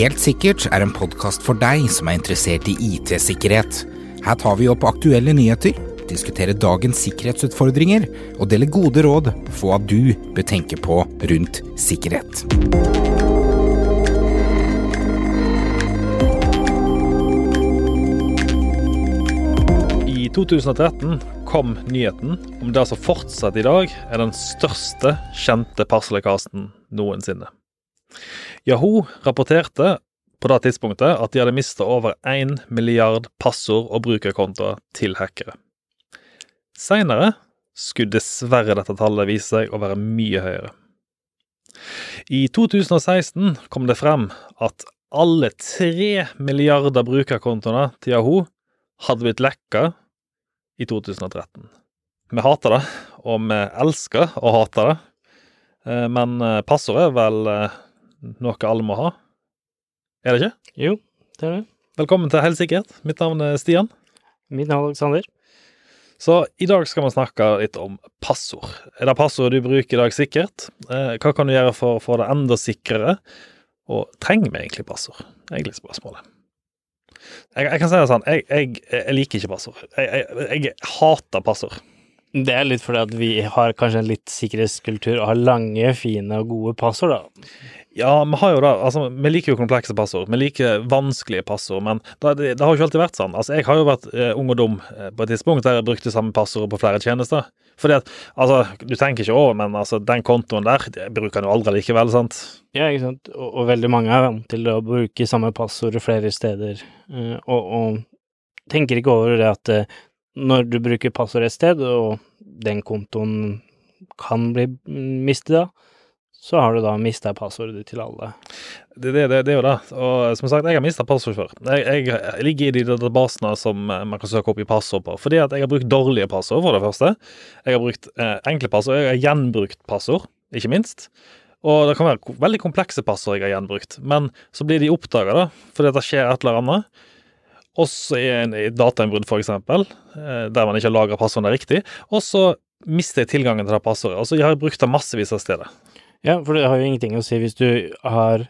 Helt sikkert er en podkast for deg som er interessert i IT-sikkerhet. Her tar vi opp aktuelle nyheter, diskuterer dagens sikkerhetsutfordringer og deler gode råd for hva du bør tenke på rundt sikkerhet. I 2013 kom nyheten om det som fortsatt i dag er den største kjente parsellekkasjen noensinne. Yahoo rapporterte på det tidspunktet at de hadde mista over 1 milliard passord og brukerkontoer til hackere. Seinere skulle dessverre dette tallet vise seg å være mye høyere. I 2016 kom det frem at alle tre milliarder brukerkontoene til Yahoo hadde blitt lekka i 2013. Vi hater det, og vi elsker å hate det, Eh, men eh, passordet vel eh, noe alle må ha? Er det ikke? Jo, det er det. Velkommen til Helsikkerhet. Mitt navn er Stian. Mitt navn er Alexander. Så i dag skal vi snakke litt om passord. Er det passord du bruker i dag sikkert? Eh, Hva kan du gjøre for å få det enda sikrere? Og trenger vi egentlig passord? Egentlig spørsmålet. Jeg, jeg kan si det sånn, jeg, jeg, jeg liker ikke passord. Jeg hater passord. Det er litt fordi at vi har kanskje en litt sikkerhetskultur og har lange, fine og gode passord, da. Ja, vi har jo da, altså, vi liker jo komplekse passord. Vi liker vanskelige passord, men det, det, det har jo ikke alltid vært sånn. Altså, Jeg har jo vært eh, ung og dum eh, på et tidspunkt der jeg brukte samme passord på flere tjenester. Fordi at, altså, Du tenker ikke over, men altså, den kontoen der det bruker han jo aldri likevel, sant? Ja, ikke sant. Og, og veldig mange er vant til å bruke samme passord flere steder, eh, og, og tenker ikke over det at eh, når du bruker passord et sted, og den kontoen kan bli mistet da, så har du da mista passordet til alle. Det, det, det, det er jo det. Og som sagt, jeg har mista passord før. Jeg, jeg, ligger i de databasene som eh, man kan søke opp i passord på. Fordi at jeg har brukt dårlige passord, for det første. Jeg har brukt eh, enkle passord. Jeg har gjenbrukt passord, ikke minst. Og det kan være veldig komplekse passord jeg har gjenbrukt. Men så blir de oppdaga, da, fordi det skjer et eller annet. Også i i datainnbrudd, eksempel, eh, der man ikke har lagra passordene riktig. Og så mister jeg tilgangen til det passordet. Altså, jeg har brukt det massevis av steder. Ja, for det har jo ingenting å si hvis du har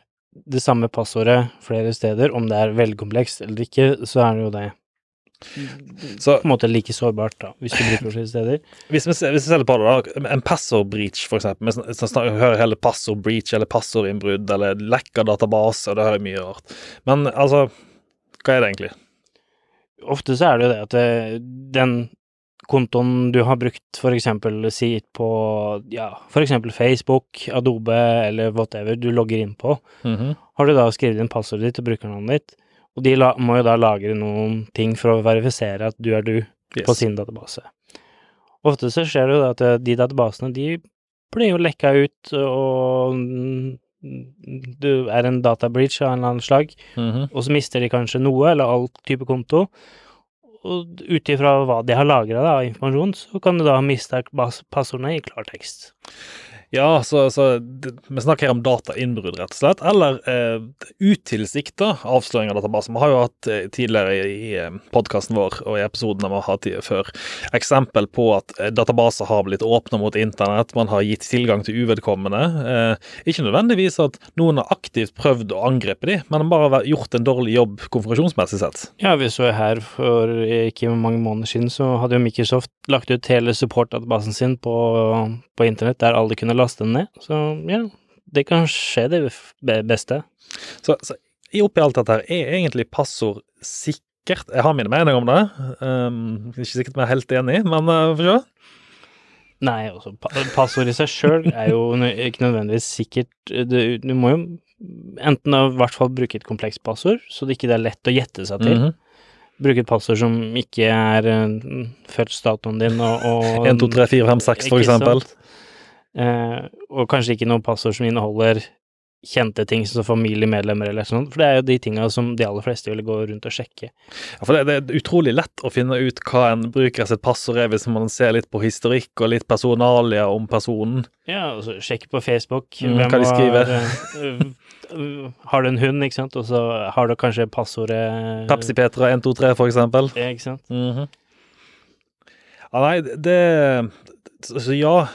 det samme passordet flere steder, om det er veldig komplekst eller ikke, så er det jo det Så på en måte like sårbart, da, hvis du bruker flere steder. Hvis vi, hvis vi ser på det, da. En passord breach, for eksempel. Vi sn- sn- hører hele passord breach eller passordinnbrudd eller lekka database, og det hører mye rart. Men altså, hva er det egentlig? Ofte så er det jo det at det, den kontoen du har brukt for eksempel si på ja, for eksempel Facebook, Adobe eller whatever du logger inn på, Mhm. har du da skrevet inn passordet ditt og brukernavnet ditt, og de la, må jo da lagre noen ting for å verifisere at du er du Yes. på sin database. Ofte så skjer det jo at eh, de databasene, de blir jo lekka ut, og mm, du er en data breach av en eller annen slag, Mhm. og så mister de kanskje noe, eller all type konto. Og ut ifra hva de har lagra av informasjon, så kan du da miste passordene i klartekst. Ja, så, så vi snakker her om datainnbrudd, rett og slett. Eller eh, utilsikta avsløring av databaser. Vi har jo hatt eh, tidligere i, i podkasten vår og i episodene vi har hatt før, eksempel på at eh, databaser har blitt åpna mot internett. Man har gitt tilgang til uvedkommende. Eh, ikke nødvendigvis at noen har aktivt prøvd å angripe de, men bare gjort en dårlig jobb konfirmasjonsmessig sett. Ja, vi så her for ikke mange måneder siden, så hadde jo Microsoft lagt ut hele support-databasen sin på, på internett, der alle kunne laste den ned. Så ja, det kan skje det beste. Så, så oppi alt dette her, er egentlig passord sikkert? Jeg har mine meninger om det. Um, ikke sikkert vi er helt enig, men uh, får se. Nei, altså, passord i seg sjøl er jo ikke nødvendigvis sikkert. Du, du må jo enten i hvert fall bruke et komplekst passord, så det ikke er lett å gjette seg til. Mhm. Bruke et passord som ikke er uh, fødselsdatoen din og, og 1, 2, 3, 4, 5, 6, for eksempel. sant? Eh, og kanskje ikke noe passord som inneholder kjente ting som familiemedlemmer eller sånn, for det er jo de tinga som de aller fleste vil gå rundt og sjekke. Ja, for det, det er utrolig lett å finne ut hva en bruker sitt passord er, hvis man ser litt på historikk og litt personalia om personen. Ja, altså sjekke på Facebook. Mm, hva de skriver. eh, eh, har du en hund, ikke sant, og så har du kanskje passordet Pepsi Petra 1, 2, 3, for eksempel. Ja, ikke sant. Mhm. Ja, nei, det Så ja.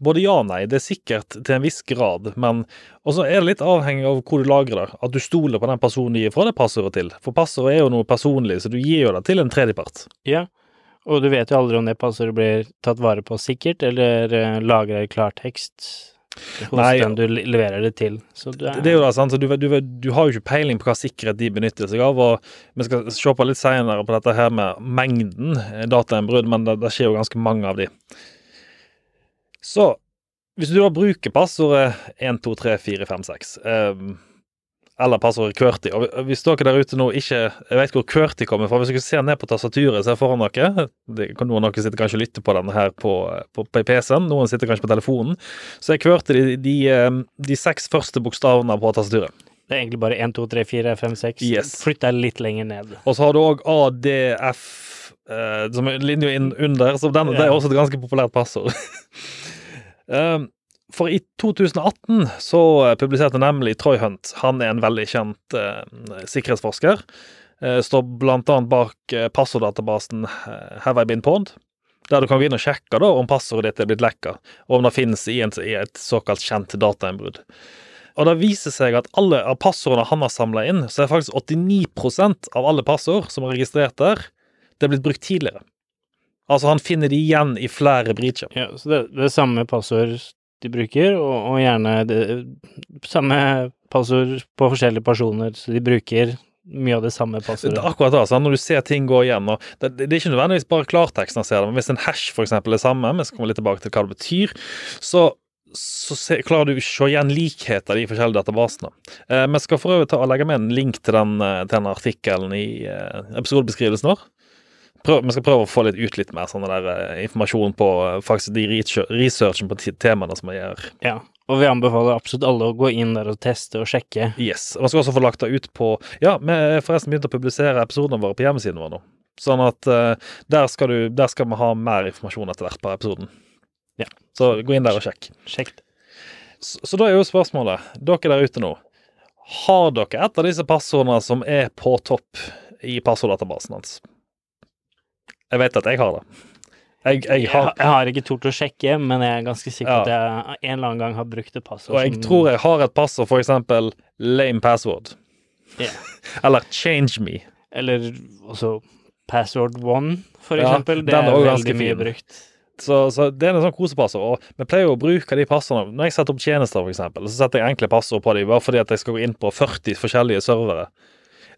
Både ja og nei. Det er sikkert til en viss grad, men også er det litt avhengig av hvor du lagrer det. At du stoler på den personen du gir fra det passordet til. For passordet er jo noe personlig, så du gir jo det til en tredjepart. Ja, og du vet jo aldri om det passordet blir tatt vare på sikkert, eller uh, lagra i klartekst hos Nei, den du leverer det til. Så du er, Det er jo da sant? Så du, du, du har jo ikke peiling på hva sikkerhet de benytter seg av. og Vi skal se på litt senere på dette her med mengden eh, datainnbrudd, men det, det skjer jo ganske mange av de. Så hvis du da bruker passordet 1, 2, 3, 4, 5, 6 eh, eller passordet QWERTY. Og hvis dere der ute nå ikke Jeg vet hvor QWERTY kommer fra. Hvis dere ser ned på tastaturet ser foran dere det Noen av dere sitter kanskje og lytter på denne her på, på, på PC-en, noen sitter kanskje på telefonen. Så er QWERTY de, de, eh, de seks første bokstavene på tastaturet. det er egentlig bare 1, 2, 3, 4, 5, 6. Yes. Flytt deg litt lenger ned. Og så har du òg ADF, eh, som er linja under. Så den, det er også et ganske populært passord. um, for i 2018 så eh, publiserte nemlig Troy Hunt, han er en veldig kjent eh, sikkerhetsforsker, eh, står blant annet bak eh, passorddatabasen eh, Have I Been Pwned, der du kan gå inn og sjekke da om passordet ditt er blitt lekka, og om det finnes i, en, i et såkalt kjent datainnbrudd. Og det viser seg at alle av passordene han har samla inn, så er faktisk 89% av alle passord som er registrert der, det er blitt brukt tidligere. Altså, han finner de igjen i flere breacher. Ja, så det, det er samme passord de bruker, og, og gjerne det, samme passord på forskjellige personer, så de bruker mye av det samme Det passordet. akkurat det, sånn, Når du ser ting gå igjen og det, det er ikke nødvendigvis bare klarteksten ser det, men hvis en hash for eksempel er samme, vi skal komme litt tilbake til hva det betyr, så, så se, klarer du å se igjen likheter i de forskjellige databasene. Eh, vi skal for øvrig ta og legge med en link til den, eh, den artikkelen i eh, episodebeskrivelsen vår. Prøv, vi skal prøve å få litt ut litt mer sånn der, eh, informasjon på eh, faktisk de research- researchen på te- temaene som vi gjør. Ja, og vi anbefaler absolutt alle å gå inn der og teste og sjekke. Yes. og Man skal også få lagt det ut på Ja, vi har forresten begynt å publisere episodene våre på hjemmesiden vår nå. Sånn at uh, der, skal du, der skal vi ha mer informasjon etter hvert på episoden. Ja. Så gå inn der og sjekk. Sjekk det. Så, så da er jo spørsmålet, dere der ute nå, har dere et av disse passordene som er på topp i passorddatabasen hans? Jeg vet at jeg har det. Jeg, jeg har jeg har ikke tort å sjekke, men jeg er ganske sikker på Ja. at jeg en eller annen gang har brukt et passord Og jeg som tror jeg har et passord, for eksempel lame password. Yeah. Eller change me. Eller også password one, for Ja, eksempel. Det er er veldig ganske mye fin. brukt. Så, så det er en sånn kosepassord. Og vi pleier jo å bruke de passordene Når jeg setter opp tjenester, for eksempel, så setter jeg enkle passord på dem bare fordi at jeg skal gå inn på 40 forskjellige servere.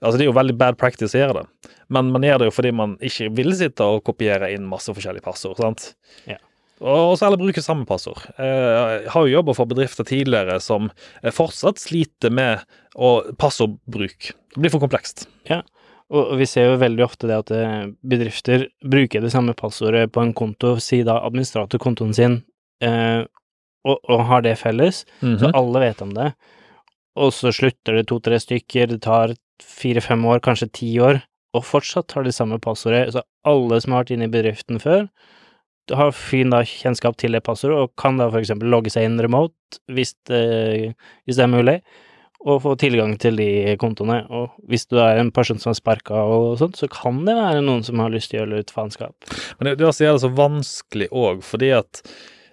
Altså Det er jo veldig bad practice å gjøre det, men man gjør det jo fordi man ikke vil sitte og kopiere inn masse forskjellige passord. sant? Ja. Og så heller bruke samme passord. Eh, Jeg har jo jobba for bedrifter tidligere som eh, fortsatt sliter med passordbruk. Det blir for komplekst. Ja, og vi ser jo veldig ofte det at eh, bedrifter bruker det samme passordet på en konto, si da administrator kontoen sin, eh, og, og har det felles, så Mhm. alle vet om det. Og så slutter det to-tre stykker, det tar fire-fem år, kanskje ti år, og fortsatt har de samme passordet. Så alle som har vært inne i bedriften før, har fin da kjennskap til det passordet, og kan da for eksempel logge seg inn remote, hvis det, hvis det er mulig, og få tilgang til de kontoene. Og hvis du er en person som er sparka og sånt, så kan det være noen som har lyst til å gjøre litt faenskap. Men det, det også altså så vanskelig òg, fordi at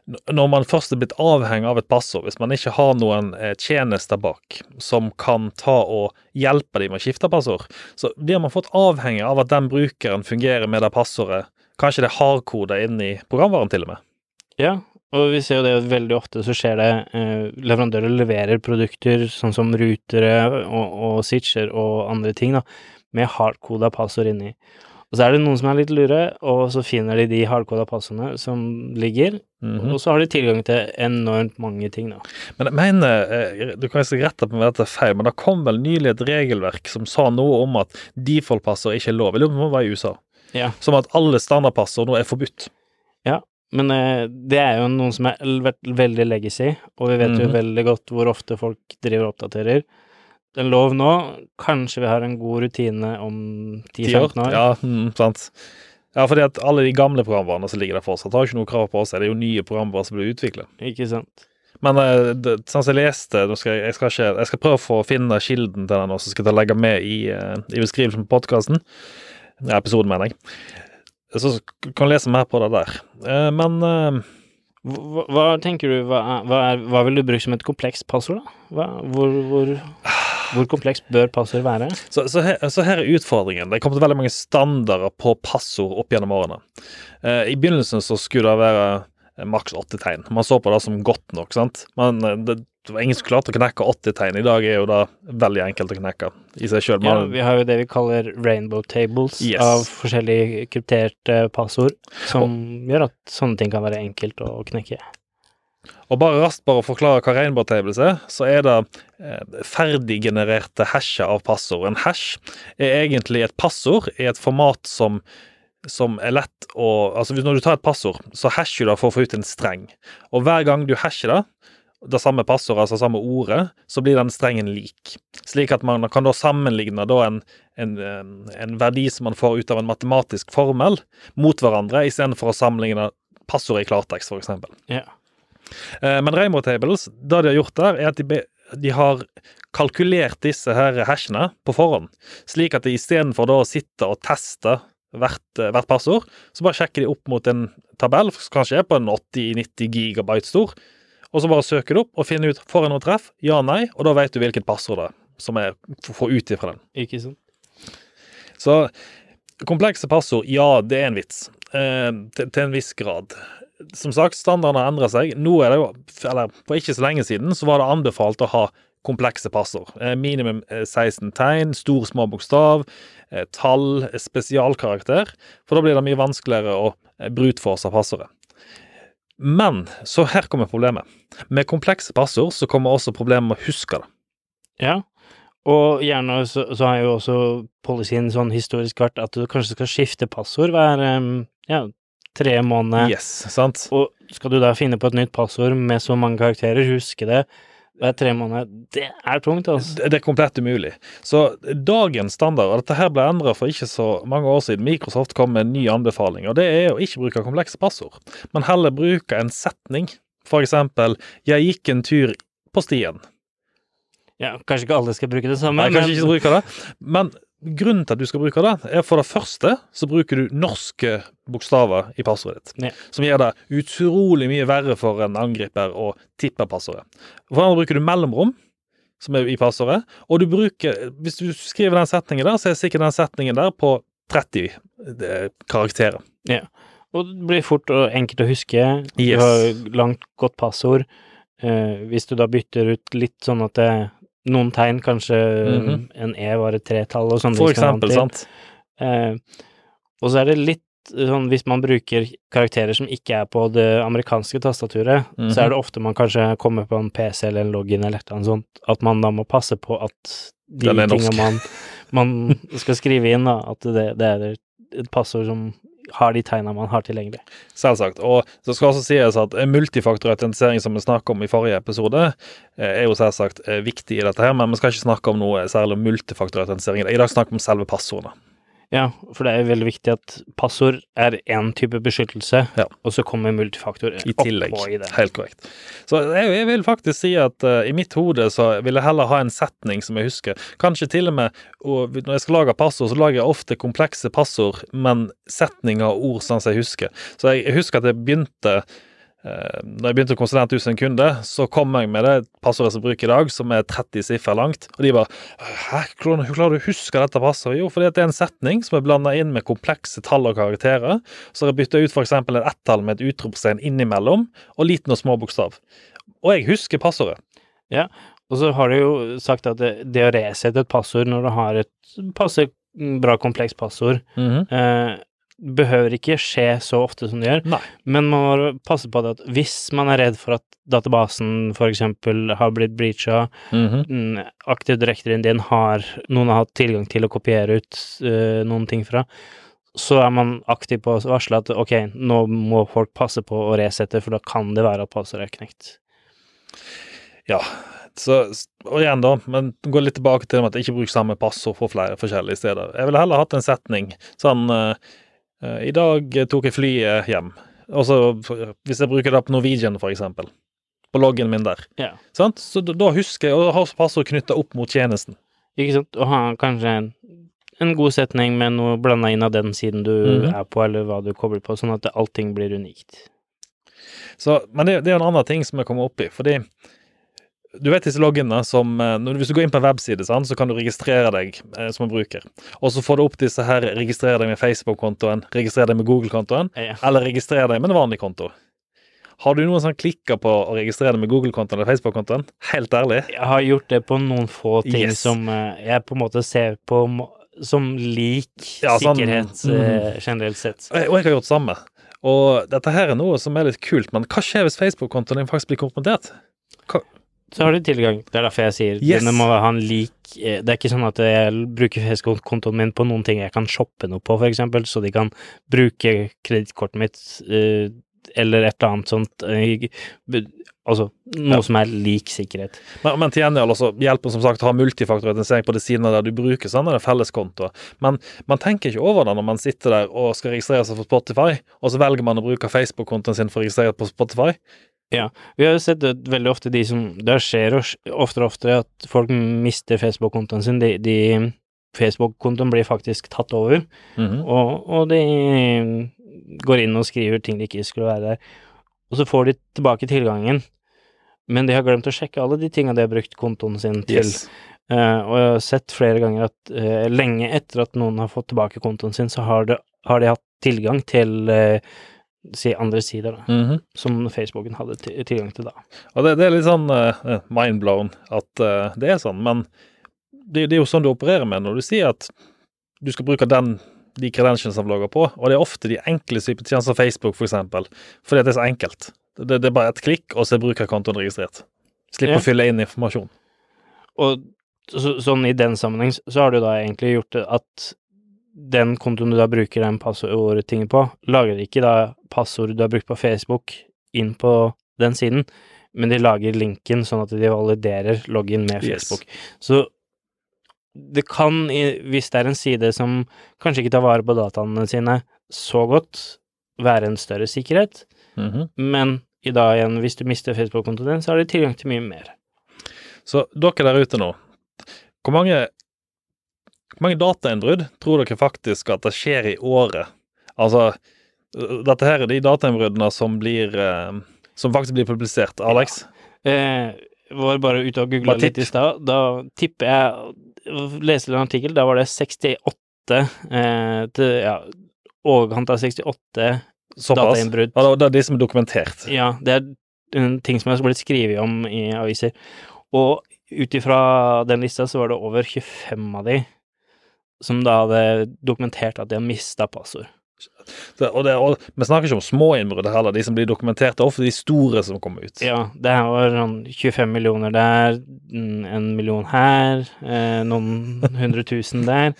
når man først er blitt avhengig av et passord, hvis man ikke har noen eh, tjenester bak som kan ta og hjelpe dem med å skifte passord, så blir man fått avhengig av at den brukeren fungerer med det passordet. Kanskje det er hardkoda inn i programvaren til og med. Ja, og vi ser jo det veldig ofte så skjer det eh, Leverandører leverer produkter sånn som rutere og, og switcher og andre ting da, med hardkoda passord inni. Og så er det noen som er litt lure, og så finner de de hardkoda passene som ligger, Mhm. og så har de tilgang til enormt mange ting, da. Men jeg mener, eh, du kan ikke rette på meg dette feil, men det kom vel nylig et regelverk som sa noe om at default-passer ikke er lov. Jeg lurer på om det var i USA. Ja. Som at alle standardpasser nå er forbudt. Ja, Men eh, det er jo noen som er veldig legacy, og vi vet jo Mhm. veldig godt hvor ofte folk driver og oppdaterer. En lov nå, kanskje vi har en god rutine om 10-15 år. Ja, mm, sant. Ja, fordi at alle de gamle programvarene som ligger der fortsatt, har ikke noe krav på oss. Det er jo nye programvarer som blir utviklet. Ikke sant? Men eh, det, sånn som jeg leste nå skal jeg, jeg, skal ikke, jeg skal prøve å få finne kilden til den, og så skal jeg legge med i, eh, i beskrivelsen på podkasten. Ja, episoden, mener jeg. Så kan du lese mer på det der. Eh, men Hva, hva tenker du, hva, er, hva, er, hva vil du bruke som et komplekst passord, da? Hva, hvor, hvor, hvor komplekst bør passord være? så, så, her, så her er utfordringen. Det er kommet veldig mange standarder på passord opp gjennom årene. Eh, I begynnelsen så skulle det være eh, maks åtte tegn. Man så på det som godt nok, sant. Men eh, det, det var ingen som klarte å knekke åtte tegn. I dag er jo det veldig enkelt å knekke i seg sjøl. Ja, vi har jo det vi kaller rainbow tables Yes. av forskjellige krypterte passord, som gjør at sånne ting kan være enkelt å knekke. Og bare raskt bare å forklare hva Rainbow Tables er, så er det eh, ferdiggenererte hasher av passord. En hash er egentlig et passord i et format som, som er lett å Altså når du tar et passord, så hasher du det for å få ut en streng. Og hver gang du hasher det, det samme passordet, altså samme ordet, så blir den strengen lik. Slik at man kan da sammenligne da en, en, en verdi som man får ut av en matematisk formel, mot hverandre, istedenfor å sammenligne passordet i klartekst, for eksempel. Eh, Men Rainbow Tables, det de har gjort der, er at de, de har kalkulert disse her hashene på forhånd, slik at de istedenfor å sitte og teste hvert, eh, hvert passord, så bare sjekker de opp mot en tabell, som kanskje er på en 80-90 gigabyte stor, og så bare søker du opp og finner ut får jeg noe treff, ja, nei, og da vet du hvilket passord det er som er får ut ifra den. Ikke sant? Så komplekse passord, ja, det er en vits. Eh, til, til en viss grad. Som sagt, standarden har endret seg. Nå er det jo, eller For ikke så lenge siden så var det anbefalt å ha komplekse passord. Eh, minimum eh, 16 tegn, stor, små bokstav, eh, tall, eh, spesialkarakter. For da blir det mye vanskeligere å eh, brutforce passordet. Men så her kommer problemet. Med komplekse passord så kommer også problemet med å huske det. Ja. Og gjerne så, så har jo også policyen sånn historisk vært at du kanskje skal skifte passord hver ja, tre måneder. Yes, sant? Og skal du da finne på et nytt passord med så mange karakterer, huske det hver tre måneder, det er tungt, altså. Det det er komplett umulig. Så dagens standard, og dette her ble endret for ikke så mange år siden, Microsoft kom med en ny anbefaling, og det er å ikke bruke komplekse passord, men heller bruke en setning. For eksempel 'Jeg gikk en tur på stien'. Ja, kanskje ikke alle skal bruke det samme, Nei, kanskje ikke bruke det, men grunnen til at du skal bruke det, er for det første så bruker du norske bokstaver i passordet ditt, Ja. som gjør det utrolig mye verre for en angriper å tippe passordet. For det andre bruker du mellomrom, som er i passordet, og du bruker Hvis du skriver den setningen der, så er sikkert den setningen der på 30 karakterer. Ja. Og det blir fort og enkelt å huske. Du Yes. har langt, godt passord. Eh, hvis du da bytter ut litt sånn at det noen tegn, kanskje Mhm. en E var et tretall og sånn. For eksempel, sant? Eh, og så er det litt sånn hvis man bruker karakterer som ikke er på det amerikanske tastaturet, Mhm. så er det ofte man kanskje kommer på en PC eller en login eller et eller annet sånt, at man da må passe på at de tinga man, man skal skrive inn, da, at det, det er et passord som har de tegna man har tilgjengelig. Selvsagt. Og så skal også sies at multifaktorautentisering, som vi snakket om i forrige episode, eh, er jo selvsagt eh, viktig i dette her, men vi skal ikke snakke om noe særlig multifaktorautentisering. I dag snakker vi om selve passordene. Ja, for det er veldig viktig at passord er én type beskyttelse, Ja. og så kommer multifaktor I tillegg. oppå i det. Helt korrekt. Så jeg, jeg vil faktisk si at uh, i mitt hode så vil jeg heller ha en setning som jeg husker. Kanskje til og med og når jeg skal lage passord, så lager jeg ofte komplekse passord, men setninger og ord sånn som jeg husker. Så jeg, jeg husker at jeg begynte når jeg begynte å konsulente ut hos en kunde, så kom jeg med det passordet som bruker i dag, som er 30 siffer langt. Og de bare Hæ, hvordan klarer du å huske dette passordet? Jo, fordi at det er en setning som er blanda inn med komplekse tall og karakterer. Så har jeg bytta ut f.eks. et ett-tall med et utropstegn innimellom, og liten og små bokstav. Og jeg husker passordet. Ja, Og så har du jo sagt at det, det å resette et passord når du har et passe bra komplekst passord, eh, behøver ikke skje så ofte som det gjør, Nei. men man må passe på det at hvis man er redd for at databasen eksempel har blitt breacha, mm -hmm. aktiv Directoryen din har noen har hatt tilgang til å kopiere ut uh, noen ting fra, så er man aktiv på å varsle at ok, nå må folk passe på å resette, for da kan det være at passordet er knekt. Ja. Så, og igjen, da, men gå litt tilbake til at jeg ikke bruker samme passord for flere forskjellige steder. Jeg ville heller hatt en setning sånn eh, I dag tok jeg flyet hjem. Altså, hvis jeg bruker det på Norwegian, for eksempel. På loggen min der. Ja. Sant? Så da, husker jeg å ha passord knytta opp mot tjenesten. Ikke sant? Å ha kanskje en, en god setning med noe blanda inn av den siden du Mhm. er på, eller hva du kobler på, sånn at allting blir unikt. Så, men det, det er en annen ting som jeg kommer opp i, fordi du vet disse loggene som eh, Hvis du går inn på en webside, så kan du registrere deg eh, som en bruker. Og så får du opp disse her 'registrer deg med Facebook-kontoen', 'registrer deg med Google-kontoen', Ja. eller 'registrer deg med en vanlig konto'. Har du noen som klikker på å registrere deg med Google-kontoen eller Facebook-kontoen? Helt ærlig? Jeg har gjort det på noen få ting Yes. som eh, jeg på en måte ser på som lik Ja, sånn, sikkerhet eh, generelt sett. Og jeg har gjort det samme. Og dette her er noe som er litt kult, men hva skjer hvis Facebook-kontoen din faktisk blir kompromittert? Så har du tilgang. Det er derfor jeg sier Yes. denne må ha en lik eh, Det er ikke sånn at jeg bruker Facebook-kontoen min på noen ting jeg kan shoppe noe på, eksempel, så de kan bruke kredittkortet mitt eh, eller et eller annet sånt eh, Altså noe Ja. som er lik sikkerhet. Men, men til gjengjeld altså, hjelper som sagt å ha multifaktorisering på de sidene der du bruker sånn, felleskontoer. felleskonto. Men man tenker ikke over det når man sitter der og skal registrere seg for Spotify, og så velger man å bruke Facebook-kontoen sin for å registrere seg på Spotify. Vi har jo sett det veldig ofte de som Det skjer oftere og oftere at folk mister Facebook-kontoen sin. De, de Facebook-kontoen blir faktisk tatt over, Mhm. og, og de går inn og skriver ting de ikke skulle være der. Og så får de tilbake tilgangen, men de har glemt å sjekke alle de tinga de har brukt kontoen sin til. Yes. Uh, og jeg har sett flere ganger at uh, lenge etter at noen har fått tilbake kontoen sin, så har, det, har de hatt tilgang til eh, si andre sider, da, Mhm. som Facebooken hadde tilgang til da. Og det, det er litt sånn uh, mindblown at uh, det er sånn, men det, det er jo sånn du opererer med når du sier at du skal bruke den de credentials som logger på, og det er ofte de enkle typer tjenester, Facebook for eksempel, fordi det er så enkelt. Det, det er bare et klikk, og så er brukerkontoen registrert. Slipp Ja. å fylle inn informasjon. Og så, sånn i den sammenheng så har du da egentlig gjort det at den kontoen du da bruker den passordtingen på, lager ikke da passordet du har brukt på Facebook inn på den siden, men de lager linken sånn at de validerer login med Yes. Facebook. Så det kan, hvis det er en side som kanskje ikke tar vare på dataene sine så godt, være en større sikkerhet, Mhm. men i dag igjen, hvis du mister Facebook-kontoen din, så har du tilgang til mye mer. Så dere der ute nå, hvor mange, hvor mange datainnbrudd tror dere faktisk at det skjer i året? Altså, dette her er de datainnbruddene som blir eh, som faktisk blir publisert. Alex? Eh, var bare ute og googla litt i stad. Da tipper jeg Leste en artikkel, da var det 68 eh, til Ja, overkant av 68 Såpass? datainnbrudd. Ja, det er de som er dokumentert. Ja, det er en ting som er blitt skrevet om i aviser. Og ut ifra den lista så var det over 25 av de som da hadde dokumentert at de har mista passord. Så, og det, og, vi snakker ikke om små innbrudd heller, de som blir dokumentert. Det er ofte de store som kommer ut. Ja, det her var sånn 25 millioner der, en million her, eh, noen hundre tusen der.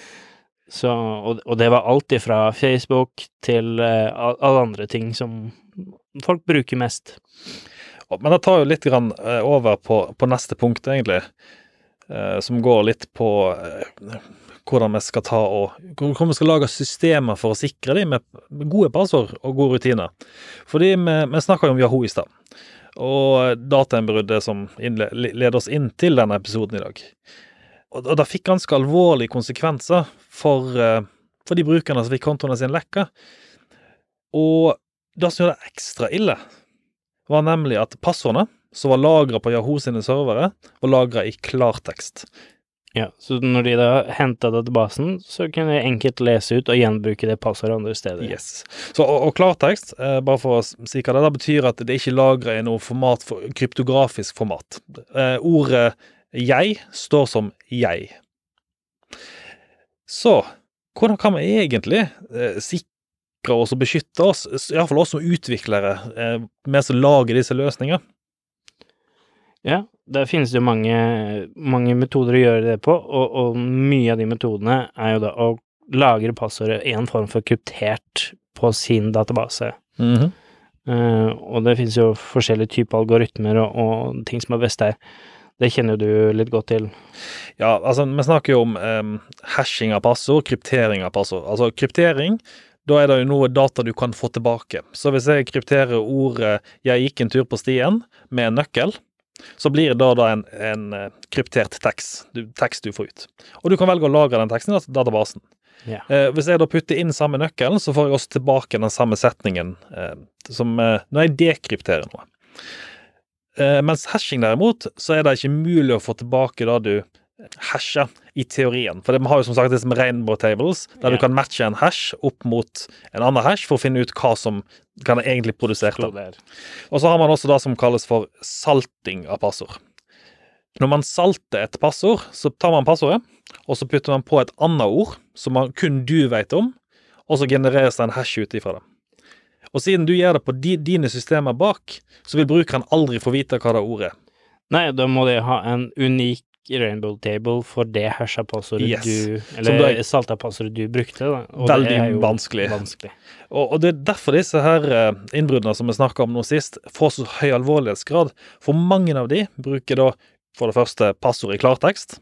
Så, og, og det var alt ifra Facebook til eh, alle andre ting som folk bruker mest. Men det tar jo litt grann, eh, over på, på neste punkt, egentlig. eh, som går litt på eh, hvordan vi skal ta og Hvordan vi skal lage systemer for å sikre dem med gode passord og gode rutiner. Fordi vi, vi snakka jo om Yahoo i stad, og datainnbruddet som leder oss inn til denne episoden i dag. Og, og det fikk ganske alvorlige konsekvenser for, eh, for de brukerne som fikk kontoene sine lekka. Og det som gjør det ekstra ille, var nemlig at passordene som var lagra på Yahoo sine servere, var lagra i klartekst. Ja, så når de da henta databasen, så kunne de enkelt lese ut og gjenbruke det passordet andre steder. Yes. Så, og, og klartekst, eh, bare for å si hva det er, betyr at det ikke er lagra i noe format for, kryptografisk format. Eh, ordet 'jeg' står som 'jeg'. Så hvordan kan vi egentlig eh, sikre oss og beskytte oss, iallfall oss som utviklere, eh, vi som lager disse løsningene? Ja, der finnes det jo mange, mange metoder å gjøre det på, og, og mye av de metodene er jo da å lagre passordet i en form for kryptert på sin database. Mm -hmm. uh, og det finnes jo forskjellige typer algoritmer og, og ting som er best der. Det kjenner du litt godt til. Ja, altså, vi snakker jo om um, hashing av passord, kryptering av passord. Altså, kryptering, da er det jo noe data du kan få tilbake. Så hvis jeg krypterer ordet 'jeg gikk en tur på stien' med en nøkkel, så blir det da en, en eh, kryptert tekst du, tekst du får ut. Og du kan velge å lagre den teksten i databasen. Yeah. Eh, hvis jeg da putter inn samme nøkkelen, så får jeg også tilbake den samme setningen eh, som eh, når jeg dekrypterer noe. Eh, mens hashing derimot, så er det ikke mulig å få tilbake det du hasher i teorien. For de har jo som sagt disse som rainbow tables, der Ja. du kan matche en hash opp mot en annen hash for å finne ut hva som kan egentlig produsert. Og så har man også det som kalles for salting av passord. Når man salter et passord, så tar man passordet, og så putter man på et annet ord som man, kun du vet om, og så genereres det en hash ut ifra det. Og siden du gjør det på di, dine systemer bak, så vil brukeren aldri få vite hva det ordet er. Nei, da må de ha en unik rainbow table for det hasha passordet Yes. du Eller salta passordet du brukte, da. Og Veldig det er jo vanskelig. vanskelig. Og, og det er derfor disse her eh, innbruddene som vi snakka om nå sist, får så høy alvorlighetsgrad. For mange av de bruker da for det første passord i klartekst.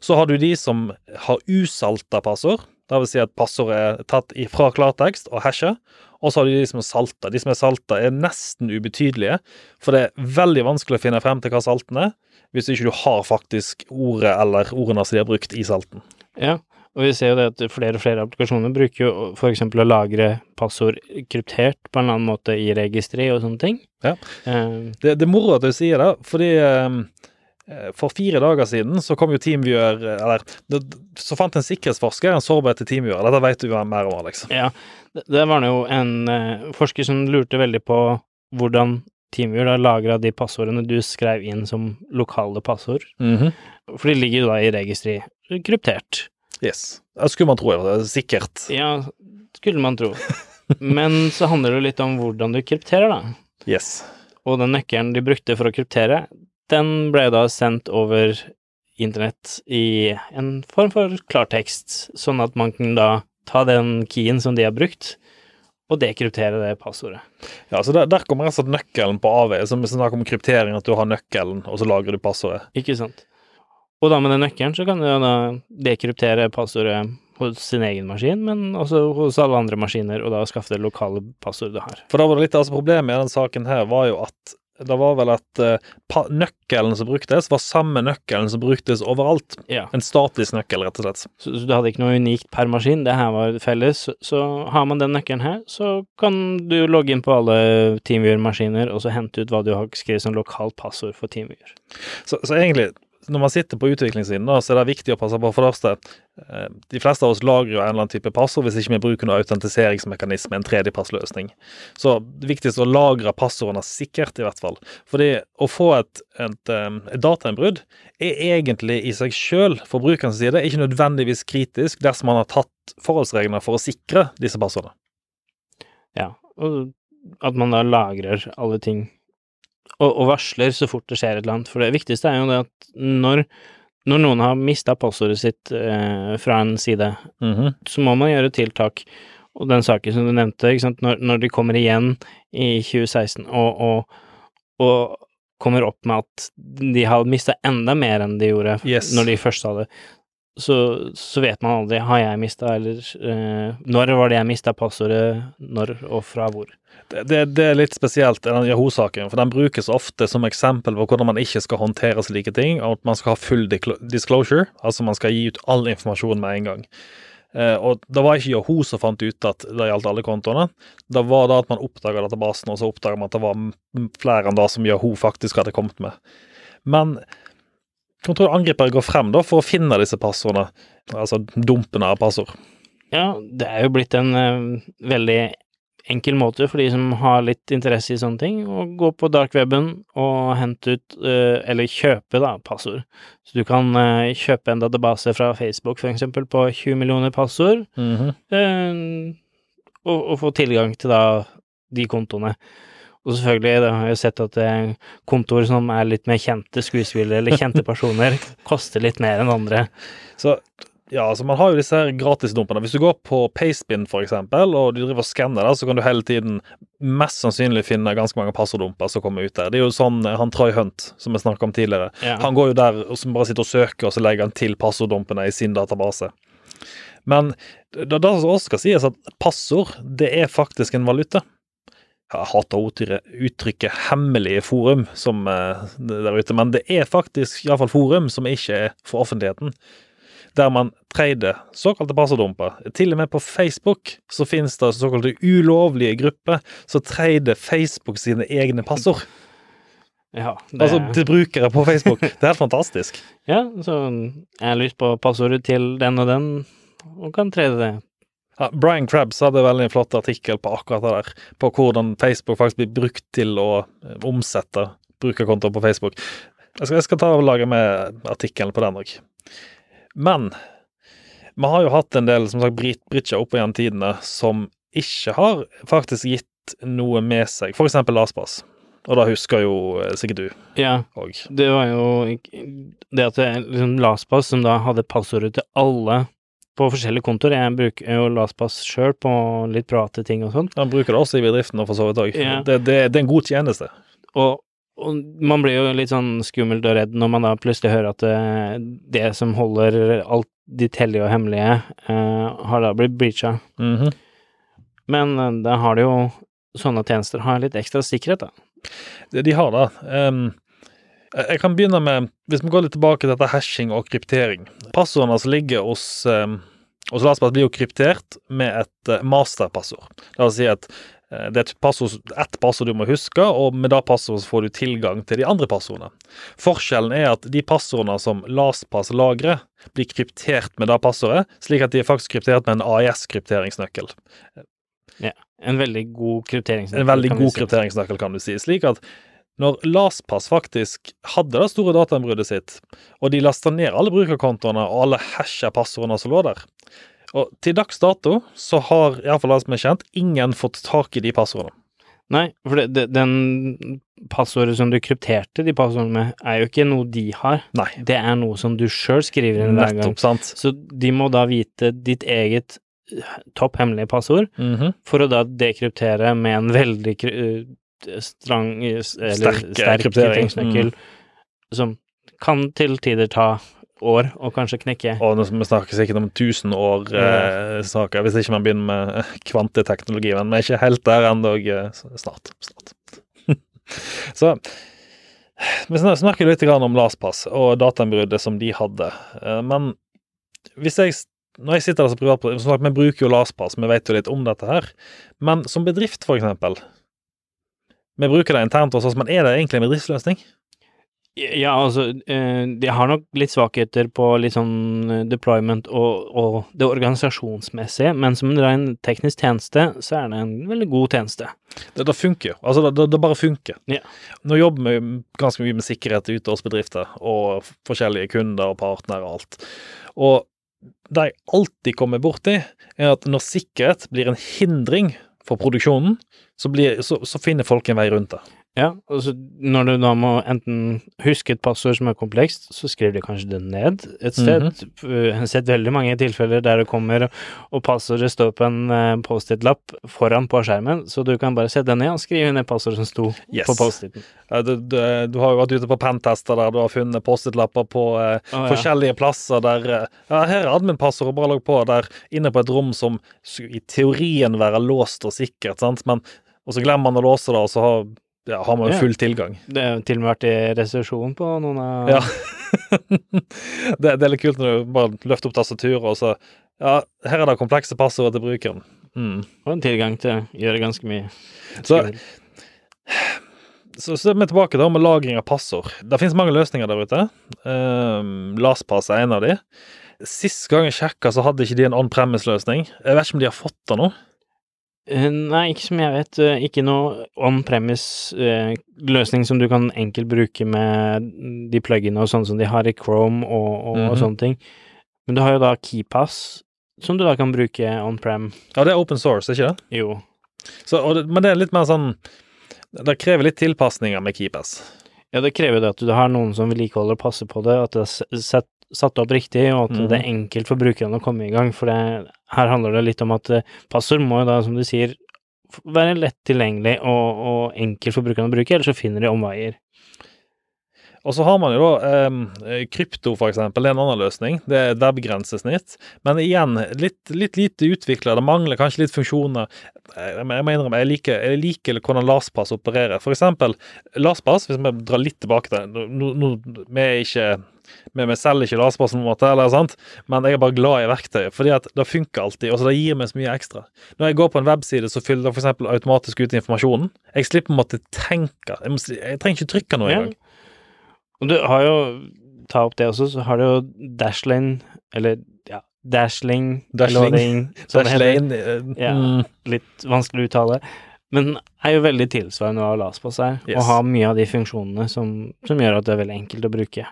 Så har du de som har usalta passord. Det vil si at passordet er tatt fra klartekst og hasha. Og så har du de som er salta. De som er salta, er nesten ubetydelige, for det er veldig vanskelig å finne frem til hva salten er, hvis ikke du har faktisk ordet eller ordene som de har brukt i salten. Ja, og vi ser jo det at flere og flere applikasjoner bruker jo eksempel å lagre passord kryptert på en annen måte i registri og sånne ting. Ja. Eh, Det, det er moro at du sier det, fordi eh, for fire dager siden så kom jo TeamViewer eh, Eller så fant en sikkerhetsforsker en sårbarhet til TeamViewer. Dette vet du mer om, Alex. ja, det, var jo en eh, forsker som lurte veldig på hvordan TeamViewer da lagra de passordene du skrev inn som lokale passord. Mhm. For de ligger jo da i registri kryptert. Yes. Det skulle man tro. ja, er Sikkert. Ja, skulle man tro. Men så handler det jo litt om hvordan du krypterer, da. Yes. Og den nøkkelen de brukte for å kryptere, den ble da sendt over internett i en form for klartekst, sånn at man kan da ta den keyen som de har brukt, og dekryptere det passordet. Ja, så Der, der kommer altså nøkkelen på avveie. Som snakker om kryptering, at du har nøkkelen, og så lagrer du passordet. Ikke sant? Og da med den nøkkelen så kan du da dekryptere passordet hos sin egen maskin, men også hos alle andre maskiner, og da skaffe det lokale passordet du har. For da var det litt altså Problemet i den saken her var jo at det var vel at uh, nøkkelen som bruktes, var samme nøkkelen som bruktes overalt. Ja. En statisk nøkkel, rett og slett. Så, så du hadde ikke noe unikt per maskin, det her var felles. Så, så har man den nøkkelen her, så kan du logge inn på alle TeamViewer-maskiner, og så hente ut hva du har skrevet som lokalt passord for TeamViewer. Så, så egentlig, når man sitter på utviklingssiden, da, så er det viktig å passe på for det første eh, De fleste av oss lagrer jo en eller annen type passord hvis ikke vi bruker noen autentiseringsmekanisme, en tredjepassløsning. Så det viktigste er å lagre passordene sikkert, i hvert fall. Fordi å få et, et, eh, et datainnbrudd er egentlig i seg sjøl, fra brukerens side, ikke nødvendigvis kritisk dersom man har tatt forholdsregler for å sikre disse passordene. Ja, og at man da lagrer alle ting, og, og varsler så fort det skjer et eller annet. For det viktigste er jo det at når, når noen har mista passordet sitt eh, fra en side, Mhm. så må man gjøre tiltak. Og den saken som du nevnte, ikke sant, når, når de kommer igjen i 2016 og, og, og kommer opp med at de har mista enda mer enn de gjorde Yes. når de først sa det, så, så vet man aldri har jeg mista, eller eh, når var det jeg mista passordet, når og fra hvor. Det, det, det er litt spesielt den Yahoo-saken, for den brukes ofte som eksempel på hvordan man ikke skal håndtere slike ting, og at man skal ha full disclosure, altså man skal gi ut all informasjon med en gang. Eh, og det var ikke Yahoo som fant ut at det gjaldt alle kontoene. Det var da at man oppdaga databasen, og så oppdaga man at det var flere enn det som Yahoo faktisk hadde kommet med. Men hvordan tror du angripere går frem da for å finne disse passordene, altså dumpene av passord? Ja, det er jo blitt en uh, veldig enkel måte for de som har litt interesse i sånne ting, å gå på darkweben og hente ut, uh, eller kjøpe, da, passord. Så du kan uh, kjøpe en database fra Facebook, for eksempel, på 20 millioner passord, Mhm. eh, og, og få tilgang til da de kontoene. Og selvfølgelig, da har jeg sett at kontor som er litt mer kjente skuespillere eller kjente personer, koster litt mer enn andre. Så ja, altså man har jo disse her gratisdumpene. Hvis du går på Pastebin eksempel, og du driver og skanner der, så kan du hele tiden mest sannsynlig finne ganske mange passorddumper som kommer ut der. Det er jo sånn eh, han Troy Hunt, som vi snakket om tidligere. Ja. Han går jo der og bare sitter og søker, og så legger han til passorddumpene i sin database. Men det, det som også skal sies, at passord, det er faktisk en valuta. Jeg hater uttrykket, 'hemmelige forum' som eh, der ute, men det er faktisk iallfall forum som ikke er for offentligheten. Der man trader såkalte passordumper. Til og med på Facebook så finnes det såkalte ulovlige grupper som trader Facebook sine egne passord. Ja, det, Altså til brukere på Facebook. Det er helt fantastisk. ja, så jeg har lyst på passordet til den og den, og kan trede det. Ja, Brian Krabs hadde en veldig flott artikkel på akkurat det der, på hvordan Facebook faktisk blir brukt til å eh, omsette brukerkontoer på Facebook. Jeg skal, jeg skal ta og lage med artikkelen på den òg. Men vi har jo hatt en del som sagt, brit, britcher opp igjen tidene som ikke har faktisk gitt noe med seg, eksempel LASPAS. Og da husker jo eh, sikkert du Ja, òg. det var jo det at det er liksom LastPass som da hadde passordet til alle på forskjellige kontoer. Jeg bruker jo LastPass sjøl på litt private ting og sånn. Han bruker det også i bedriften og for så vidt òg. Ja. Det, det, det er en god tjeneste. Og, og man blir jo litt sånn skummelt og redd når man da plutselig hører at det, det som holder alt ditt hellige og hemmelige, eh, har da blitt breacha. Mhm. Men eh, da har det jo sånne tjenester har litt ekstra sikkerhet, da. Det de har, da. Ehm, jeg kan begynne med Hvis vi går litt tilbake til dette hashing og kryptering. Passordene som ligger hos um, hos LastPass, blir jo kryptert med et eh, masterpassord. Det vil si at eh, det er et passord, et passord du må huske, og med det passordet får du tilgang til de andre passordene. Forskjellen er at de passordene som LastPass lagrer, blir kryptert med det passordet, slik at de er faktisk kryptert med en AIS-krypteringsnøkkel. Ja, En veldig god krypteringsnøkkel. En veldig god krypteringsnøkkel, kan du si. Slik at når LastPass faktisk hadde det store datainnbruddet sitt, og de lasta ned alle brukerkontoene og alle hasha passordene som lå der Og til dags dato så har, iallfall som er kjent, ingen fått tak i de passordene. Nei, for det, det, den passordet som du krypterte de passordene med, er jo ikke noe de har. Nei. Det er noe som du sjøl skriver inn hver gang. Sant? Så de må da vite ditt eget eh, topp hemmelige passord, Mhm. for å da dekryptere med en veldig eh, strang eller Sterk, eh, sterk kryptering. krypteringsnøkkel, som kan til tider ta år og kanskje knekke. Og vi snakker sikkert om tusen år eh, saker, hvis ikke man begynner med eh, kvanteteknologi. Men vi er ikke helt der ennå. eh, snart. snart. Så vi snakker litt om LASPass og datainnbruddet som de hadde. Eh, Men hvis jeg når jeg sitter der som privatperson Vi bruker jo LASPass, vi vet jo litt om dette her. Men som bedrift, for eksempel. Vi bruker det internt hos oss, men er det egentlig en bedriftsløsning? Ja, altså, eh, de har nok litt svakheter på litt sånn eh, deployment og, og det organisasjonsmessige, men som en ren teknisk tjeneste, så er det en veldig god tjeneste. Det, det funker jo. Altså, det, det, det bare funker. Ja. Nå jobber vi ganske mye med sikkerhet ute hos bedrifter, og forskjellige kunder og partnere og alt. Og det jeg alltid kommer borti, er at når sikkerhet blir en hindring for produksjonen, så, blir, så, så finner folk en vei rundt det. Ja, altså når du da må enten huske et passord som er komplekst, så skriver du kanskje det ned et sted. Jeg har sett veldig mange tilfeller der det kommer, og passordet står på en eh, Post-It-lapp foran på skjermen, så du kan bare sette den ned og skrive ned passordet som sto Yes. på Post-It-en. Du, du, du har jo vært ute på pentester der du har funnet Post-It-lapper på eh, ja. forskjellige plasser der eh, Ja, her er admin-passordet bare lagt på der inne på et rom som i teorien være låst og sikkert, sant, men Og så glemmer man å låse det, og så har, ja, har man jo full tilgang. Det har til og med vært i resesjon på noen av Ja. det, det er litt kult når du bare løfter opp tastaturet, og så Ja, her er det komplekse passordet til brukeren. Mm. Og en tilgang til å gjøre ganske mye. Så, så, så er vi tilbake da med lagring av passord. Det finnes mange løsninger der ute. Um, LastPass er en av de. Sist gang jeg sjekka, så hadde ikke de en on-premise-løsning. Jeg vet ikke om de har fått det nå. Eh, Nei, ikke som jeg vet. eh, Ikke noe on-premise-løsning som du kan enkelt bruke med de plugginene og sånn som de har i Chrome og, og, Mhm. og sånne ting. Men du har jo da KeyPass, som du da kan bruke on-prem. Ja, det er open source, ikke det? Jo. Så, og det men det er litt mer sånn Det krever litt tilpasninger med KeePass. Ja, det krever det at du har noen som vedlikeholder og passer på det, at det er satt opp riktig, og at mm. det er enkelt for brukerne å komme i gang. For det, her handler det litt om at eh, passord må jo da, som du sier, være lett tilgjengelig og, og enkelt for brukerne å bruke, ellers så finner de omveier. Og så har man jo da eh, krypto, eksempel. Det er en annen løsning. Det er webgrensesnitt. Men igjen, litt, litt lite utvikla. Det mangler kanskje litt funksjoner. Jeg, jeg må innrømme, jeg liker, jeg liker hvordan LastPass opererer. For eksempel LastPass, hvis vi drar litt tilbake til det nå, nå, Vi er ikke vi, vi selger ikke LastPass på en måte, eller sant? men jeg er bare glad i verktøyet, fordi at det funker alltid. og så Det gir meg så mye ekstra. Når jeg går på en webside, så fyller det f.eks. automatisk ut informasjonen. Jeg slipper på en måte tenke. Jeg, må, jeg trenger ikke trykke noe Ja. engang. Og du har jo Ta opp det også, så har du jo Dashlane, eller ja, Dashling, Dashling. det. Dashlane, eh, Ja. mm, Litt vanskelig å uttale. Men er jo veldig tilsvarende hva LastPass er, Yes. og har mye av de funksjonene som, som gjør at det er veldig enkelt å bruke.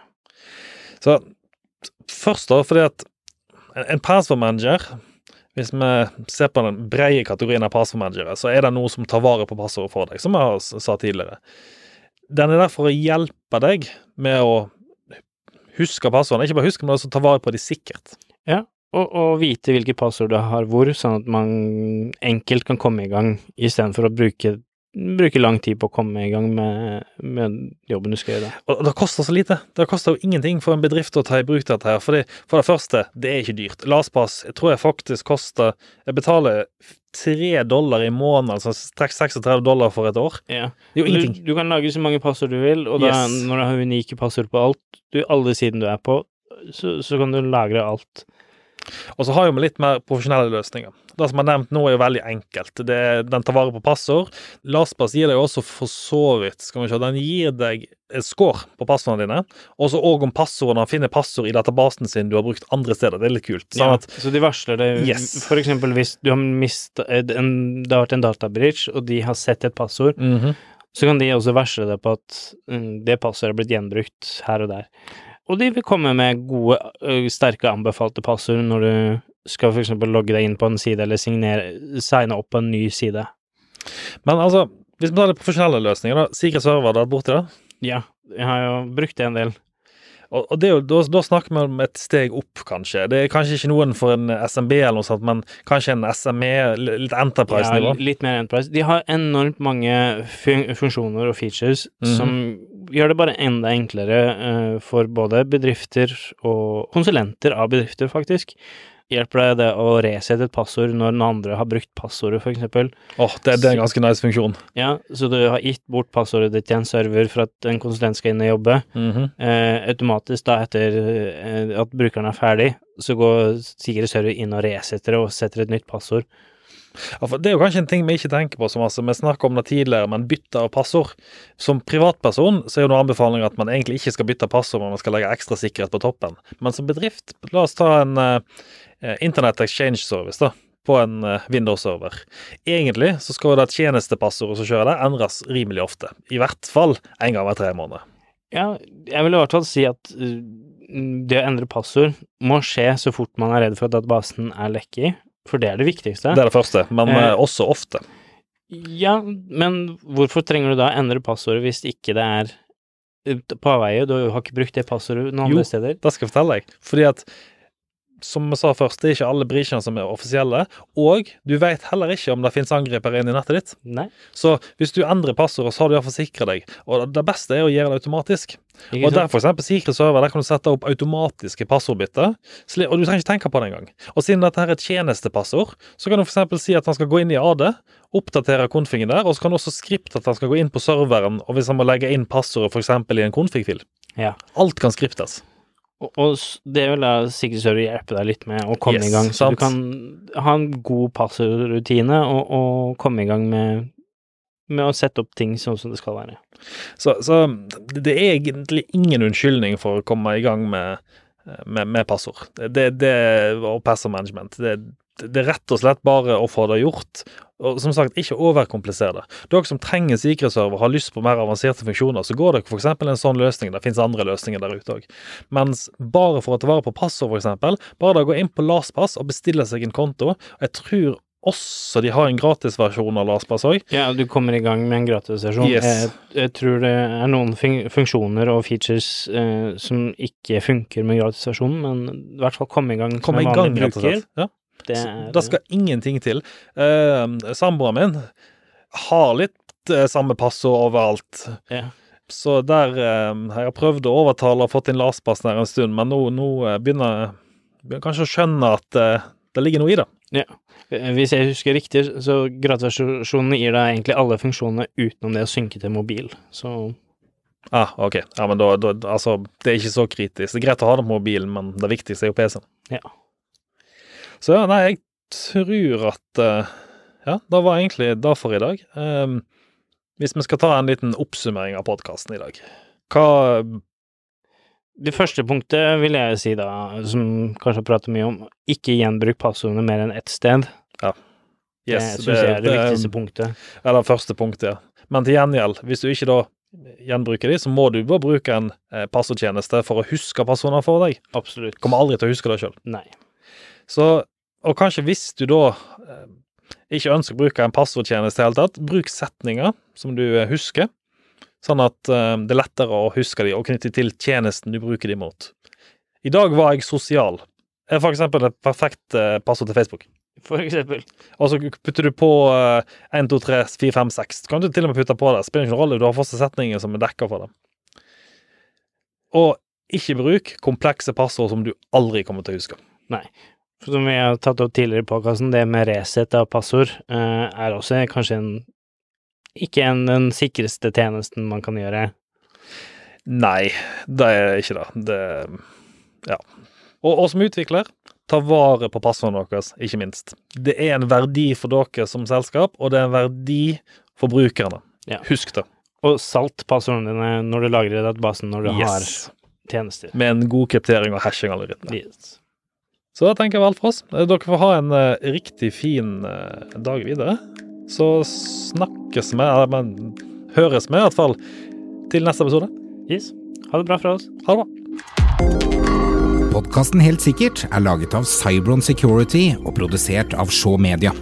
Så først da, fordi at en- en password manager hvis vi ser på den brede kategorien av passwordmanagere, så er det noe som tar vare på passordet for deg, som jeg sa tidligere. Den er der for å hjelpe deg med å huske passordene. Ikke bare huske, men også ta vare på de sikkert. Og, og vite hvilke passord du har hvor, sånn at man enkelt kan komme i gang, istedenfor å bruke, bruke lang tid på å komme i gang med, med jobben du skal gjøre. Og det koster så lite. Det koster jo ingenting for en bedrift å ta i bruk dette her. Fordi, for det første, det er ikke dyrt. LastPass jeg tror jeg faktisk koster Jeg betaler tre dollar i måneden, altså 36 dollar for et år. Ja. Det er jo Du, ingenting. du kan lage så mange passord du vil, og da, Yes. når du har unike passord på alt, du, alle sidene du er på, så, så kan du lagre alt. Og så har vi litt mer profesjonelle løsninger. Det som er nevnt nå, er jo veldig enkelt. Det, den tar vare på passord. LastPass gir deg også for så vidt skal vi se, Den gir deg et score på passordene dine, og om passordene. Finner passord i databasen sin du har brukt andre steder. Det er litt kult. Sånn Ja, så de varsler det Yes. for eksempel hvis du har mista Det har vært en databridge, og de har sett et passord, Mhm. så kan de også varsle deg på at mm, det passordet er blitt gjenbrukt her og der. Og de vil komme med gode, sterke anbefalte passord når du skal eksempel logge deg inn på en side, eller signere, signe opp på en ny side. Men altså, hvis vi tar litt profesjonelle løsninger, da. Sikre Server, vært borti det? Ja, jeg har jo brukt det en del. Og, og det jo, da, da snakker vi om et steg opp, kanskje. Det er kanskje ikke noen for en SMB eller noe sånt, men kanskje en SME, litt Enterprise-nivå. Ja, litt mer Enterprise. De har enormt mange fun funksjoner og features Mhm. som gjør det bare enda enklere uh, for både bedrifter og konsulenter av bedrifter, faktisk. Hjelper deg det å resette et passord når den andre har brukt passordet, eksempel. Åh, det, det er en ganske nice funksjon. Ja, så du har gitt bort passordet ditt til en server for at en konsulent skal inn og jobbe. Mhm. Eh, automatisk da etter eh, at brukeren er ferdig, så går sikre server inn og resetter det og setter et nytt passord. Det er jo kanskje en ting vi ikke tenker på så masse. Vi snakket om det tidligere, men bytte av passord. Som privatperson så er jo noen anbefalinger at man egentlig ikke skal bytte passord, men man skal legge ekstra sikkerhet på toppen. Men som bedrift, la oss ta en uh, Internet Exchange Service, da. På en eh, Windows-server. Egentlig så skal jo det tjenestepassordet som kjører det, endres rimelig ofte. I hvert fall en gang hver tre måneder. Ja, jeg vil i hvert fall si at det å endre passord må skje så fort man er redd for at databasen er lekke i, for det er det viktigste. Det er det første, men Eh, eh, også ofte. Ja, men hvorfor trenger du da endre passordet hvis ikke det er uh, på avveie? Du har ikke brukt det passordet noen Jo. andre steder? Jo, Det skal jeg fortelle deg. Fordi at som vi sa først, det er ikke alle breachene som er offisielle, og du vet heller ikke om det finnes angripere inn i nettet ditt. Nei, Så hvis du endrer passordet, så har du iallfall sikra deg. Og det beste er å gjøre det automatisk. ikke Og der for eksempel Secret Server, der kan du sette opp automatiske passordbytter, og du trenger ikke tenke på det engang. Og siden dette her er et tjenestepassord, så kan du eksempel si at han skal gå inn i AD, oppdatere konfigen der, og så kan du også skripte at han skal gå inn på serveren, og hvis han må legge inn passordet eksempel i en konfig-fil. Ja. Alt kan skriptes. Og, og det vil da sikkert server hjelpe deg litt med å komme Yes, i gang, så sant. du kan ha en god passordrutine og, og komme i gang med, med å sette opp ting sånn som det skal være. Så, så det er egentlig ingen unnskyldning for å komme i gang med, med, med passord. Det, det, og passord management. Det, det er rett og slett bare å få det gjort. Og som sagt, ikke overkomplisere det. Dere som trenger sikkerhetsserver, har lyst på mer avanserte funksjoner, så går dere f.eks. en sånn løsning. Det finnes andre løsninger der ute òg. Mens bare for å ta vare på passord, f.eks., bare da gå inn på LastPass og bestille seg en konto. Og jeg tror også de har en gratisversjon av LastPass òg. Ja, du kommer i gang med en gratisversjon. Yes. Jeg, jeg tror det er noen fun funksjoner og features eh, som ikke funker med gratisversjonen, men i hvert fall komme i gang Kom som en vanlig bruker. Ja. Det er, Det skal ingenting til. Uh, Samboeren min har litt eh, samme passord overalt. ja. Så der eh, Jeg har prøvd å overtale og fått inn LASPAS der en stund, men nå, nå eh, begynner jeg kanskje å skjønne at eh, det ligger noe i det. Ja. Hvis jeg husker riktig, så gratulasjonen gir deg egentlig alle funksjonene utenom det å synke til mobil. Så Ah, ok. Ja, men da, da Altså, det er ikke så kritisk. Det er greit å ha det på mobilen, men det viktigste er jo PC-en. Ja. Så ja, nei, jeg tror at eh, Ja, det var egentlig det for i dag. Um, hvis vi skal ta en liten oppsummering av podkasten i dag Hva det første punktet vil jeg si da, som kanskje har pratet mye om, ikke gjenbruk passordene mer enn ett sted. Yes, det syns jeg er det viktigste punktet. Ja, det første punktet, ja. Men til gjengjeld, hvis du ikke da gjenbruker de, så må du bare bruke en eh, passordtjeneste for å huske passordene for deg. Absolutt. Kommer aldri til å huske det sjøl. Så, og kanskje hvis du da eh, ikke ønsker å bruke en passordtjeneste i det hele tatt, bruk setninger som du eh, husker, sånn at eh, det er lettere å huske de og knytte til tjenesten du bruker de mot. I dag var jeg sosial. Er for eksempel et perfekt passord til Facebook. For eksempel. Og så putter du på eh, 1, 2, 3, 4, 5, 6. Kan du til og med putte på det. Spiller ingen rolle, du har fortsatt setninger som er dekka for det. Og ikke bruk komplekse passord som du aldri kommer til å huske. For Som vi har tatt opp tidligere i podkasten, det med reset av passord eh, er også kanskje en ikke en, den sikreste tjenesten man kan gjøre. Nei, det er ikke det. Det Ja. Og, og som utvikler, ta vare på passordene deres, ikke minst. Det er en verdi for dere som selskap, og det er en verdi for brukerne. Ja. Husk det. Og salt passordene dine når du lagrer databasen når du Yes. har tjenester. Med en god kryptering og hashing allerede. Yes. Så da tenker jeg alt for oss. Dere får ha en eh, riktig fin eh, dag videre. Så snakkes vi, eller men høres vi i hvert fall til neste episode. yes. Ha det bra fra oss. Ha det bra. Podkasten Helt sikkert er laget av Cybron Security og produsert av Shaw Media.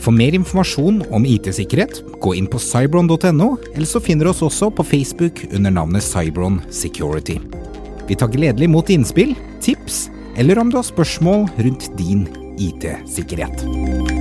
For mer informasjon om IT-sikkerhet, gå inn på cybron.no, eller så finner du oss også på Facebook under navnet Cybron Security. Vi tar gledelig imot innspill, tips, eller om du har spørsmål rundt din IT-sikkerhet.